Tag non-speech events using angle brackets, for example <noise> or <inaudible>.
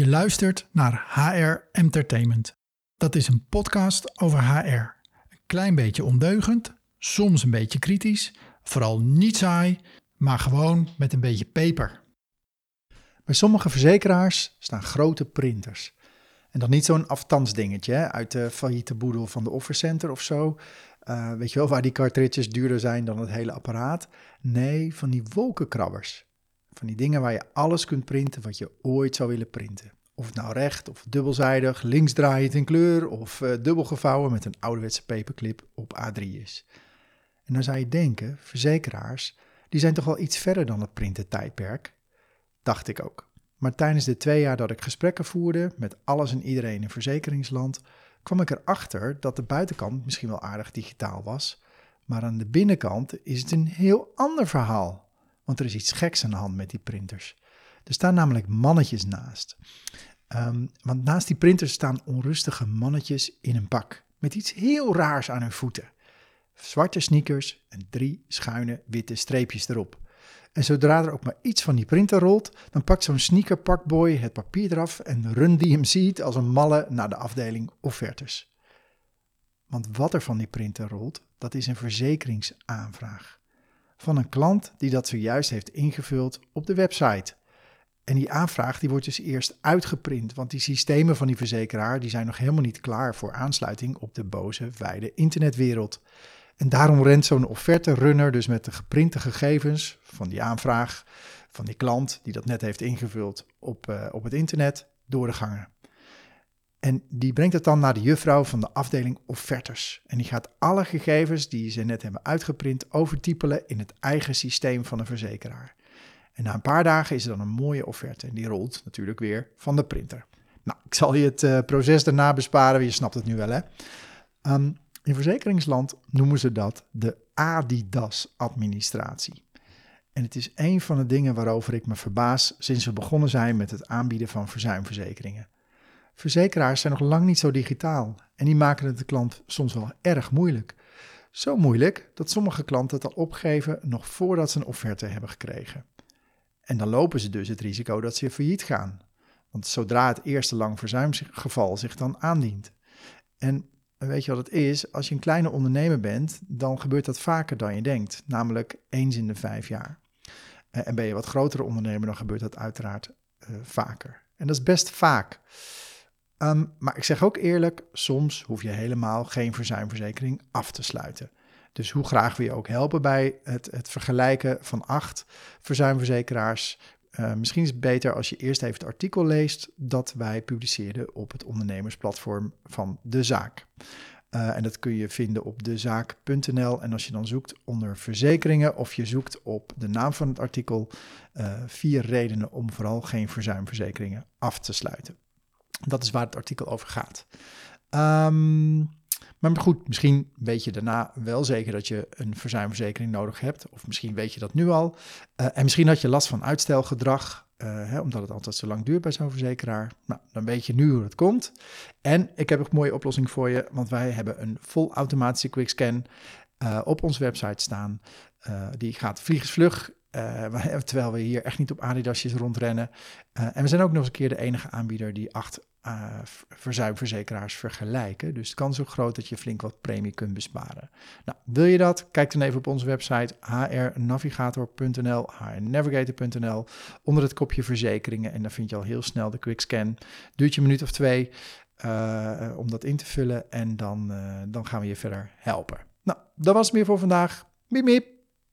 Je luistert naar HR Entertainment. Dat is een podcast over HR. Een klein beetje ondeugend, soms een beetje kritisch, vooral niet saai, maar gewoon met een beetje peper. Bij sommige verzekeraars staan grote printers. En dan niet zo'n afstandsdingetje hè, uit de failliete boedel van de offercenter of zo. Uh, weet je wel, waar die cartridges duurder zijn dan het hele apparaat. Nee, van die wolkenkrabbers. Van die dingen waar je alles kunt printen wat je ooit zou willen printen. Of het nou recht of dubbelzijdig, linksdraaiend in kleur of uh, dubbel gevouwen met een ouderwetse paperclip op A3 is. En dan zou je denken, verzekeraars, die zijn toch wel iets verder dan het printen tijdperk? Dacht ik ook. Maar tijdens de twee jaar dat ik gesprekken voerde met alles en iedereen in verzekeringsland, kwam ik erachter dat de buitenkant misschien wel aardig digitaal was, maar aan de binnenkant is het een heel ander verhaal. Want er is iets geks aan de hand met die printers. Er staan namelijk mannetjes naast. Um, want naast die printers staan onrustige mannetjes in een pak. Met iets heel raars aan hun voeten. Zwarte sneakers en drie schuine witte streepjes erop. En zodra er ook maar iets van die printer rolt, dan pakt zo'n sneakerpakboy het papier eraf en run die hem ziet als een malle naar de afdeling offertes. Want wat er van die printer rolt, dat is een verzekeringsaanvraag. Van een klant die dat zojuist heeft ingevuld op de website. En die aanvraag die wordt dus eerst uitgeprint, want die systemen van die verzekeraar die zijn nog helemaal niet klaar voor aansluiting op de boze, wijde internetwereld. En daarom rent zo'n offerte-runner dus met de geprinte gegevens van die aanvraag van die klant die dat net heeft ingevuld op, uh, op het internet door de gangen. En die brengt het dan naar de juffrouw van de afdeling offertes. En die gaat alle gegevens die ze net hebben uitgeprint overtypelen in het eigen systeem van de verzekeraar. En na een paar dagen is er dan een mooie offerte en die rolt natuurlijk weer van de printer. Nou, ik zal je het uh, proces daarna besparen, je snapt het nu wel hè. Um, in verzekeringsland noemen ze dat de Adidas-administratie. En het is een van de dingen waarover ik me verbaas sinds we begonnen zijn met het aanbieden van verzuimverzekeringen. Verzekeraars zijn nog lang niet zo digitaal en die maken het de klant soms wel erg moeilijk. Zo moeilijk dat sommige klanten het al opgeven nog voordat ze een offerte hebben gekregen. En dan lopen ze dus het risico dat ze failliet gaan. Want zodra het eerste lang verzuimgeval zich dan aandient. En weet je wat het is? Als je een kleine ondernemer bent, dan gebeurt dat vaker dan je denkt. Namelijk eens in de vijf jaar. Eh, en ben je wat grotere ondernemer, dan gebeurt dat uiteraard uh, vaker. En dat is best vaak. Um, maar ik zeg ook eerlijk, soms hoef je helemaal geen verzuimverzekering af te sluiten. Dus hoe graag we je ook helpen bij het, het vergelijken van acht verzuimverzekeraars. Uh, misschien is het beter als je eerst even het artikel leest dat wij publiceerden op het ondernemersplatform van De Zaak. Uh, en dat kun je vinden op dezaak.nl. En als je dan zoekt onder verzekeringen of je zoekt op de naam van het artikel, uh, vier redenen om vooral geen verzuimverzekeringen af te sluiten. Dat is waar het artikel over gaat. Um, maar goed, misschien weet je daarna wel zeker dat je een verzuimverzekering nodig hebt. Of misschien weet je dat nu al. Uh, en misschien had je last van uitstelgedrag, uh, hè, omdat het altijd zo lang duurt bij zo'n verzekeraar. Nou, dan weet je nu hoe het komt. En ik heb een mooie oplossing voor je, want wij hebben een vol automatische quickscan uh, op onze website staan. die gaat vliegensvlug uh, <laughs> terwijl we hier echt niet op Adidasjes rondrennen. En we zijn ook nog eens een keer de enige aanbieder die acht verzuimverzekeraars vergelijken. Dus de kans ook groot dat je flink wat premie kunt besparen. Nou, wil je dat? Kijk dan even op onze website hrnavigator.nl, hrnavigator.nl, onder het kopje verzekeringen. En dan vind je al heel snel de quickscan. Duurt je een minuut of twee om dat in te vullen en dan, dan gaan we je verder helpen. Nou, dat was het meer voor vandaag. Miep miep!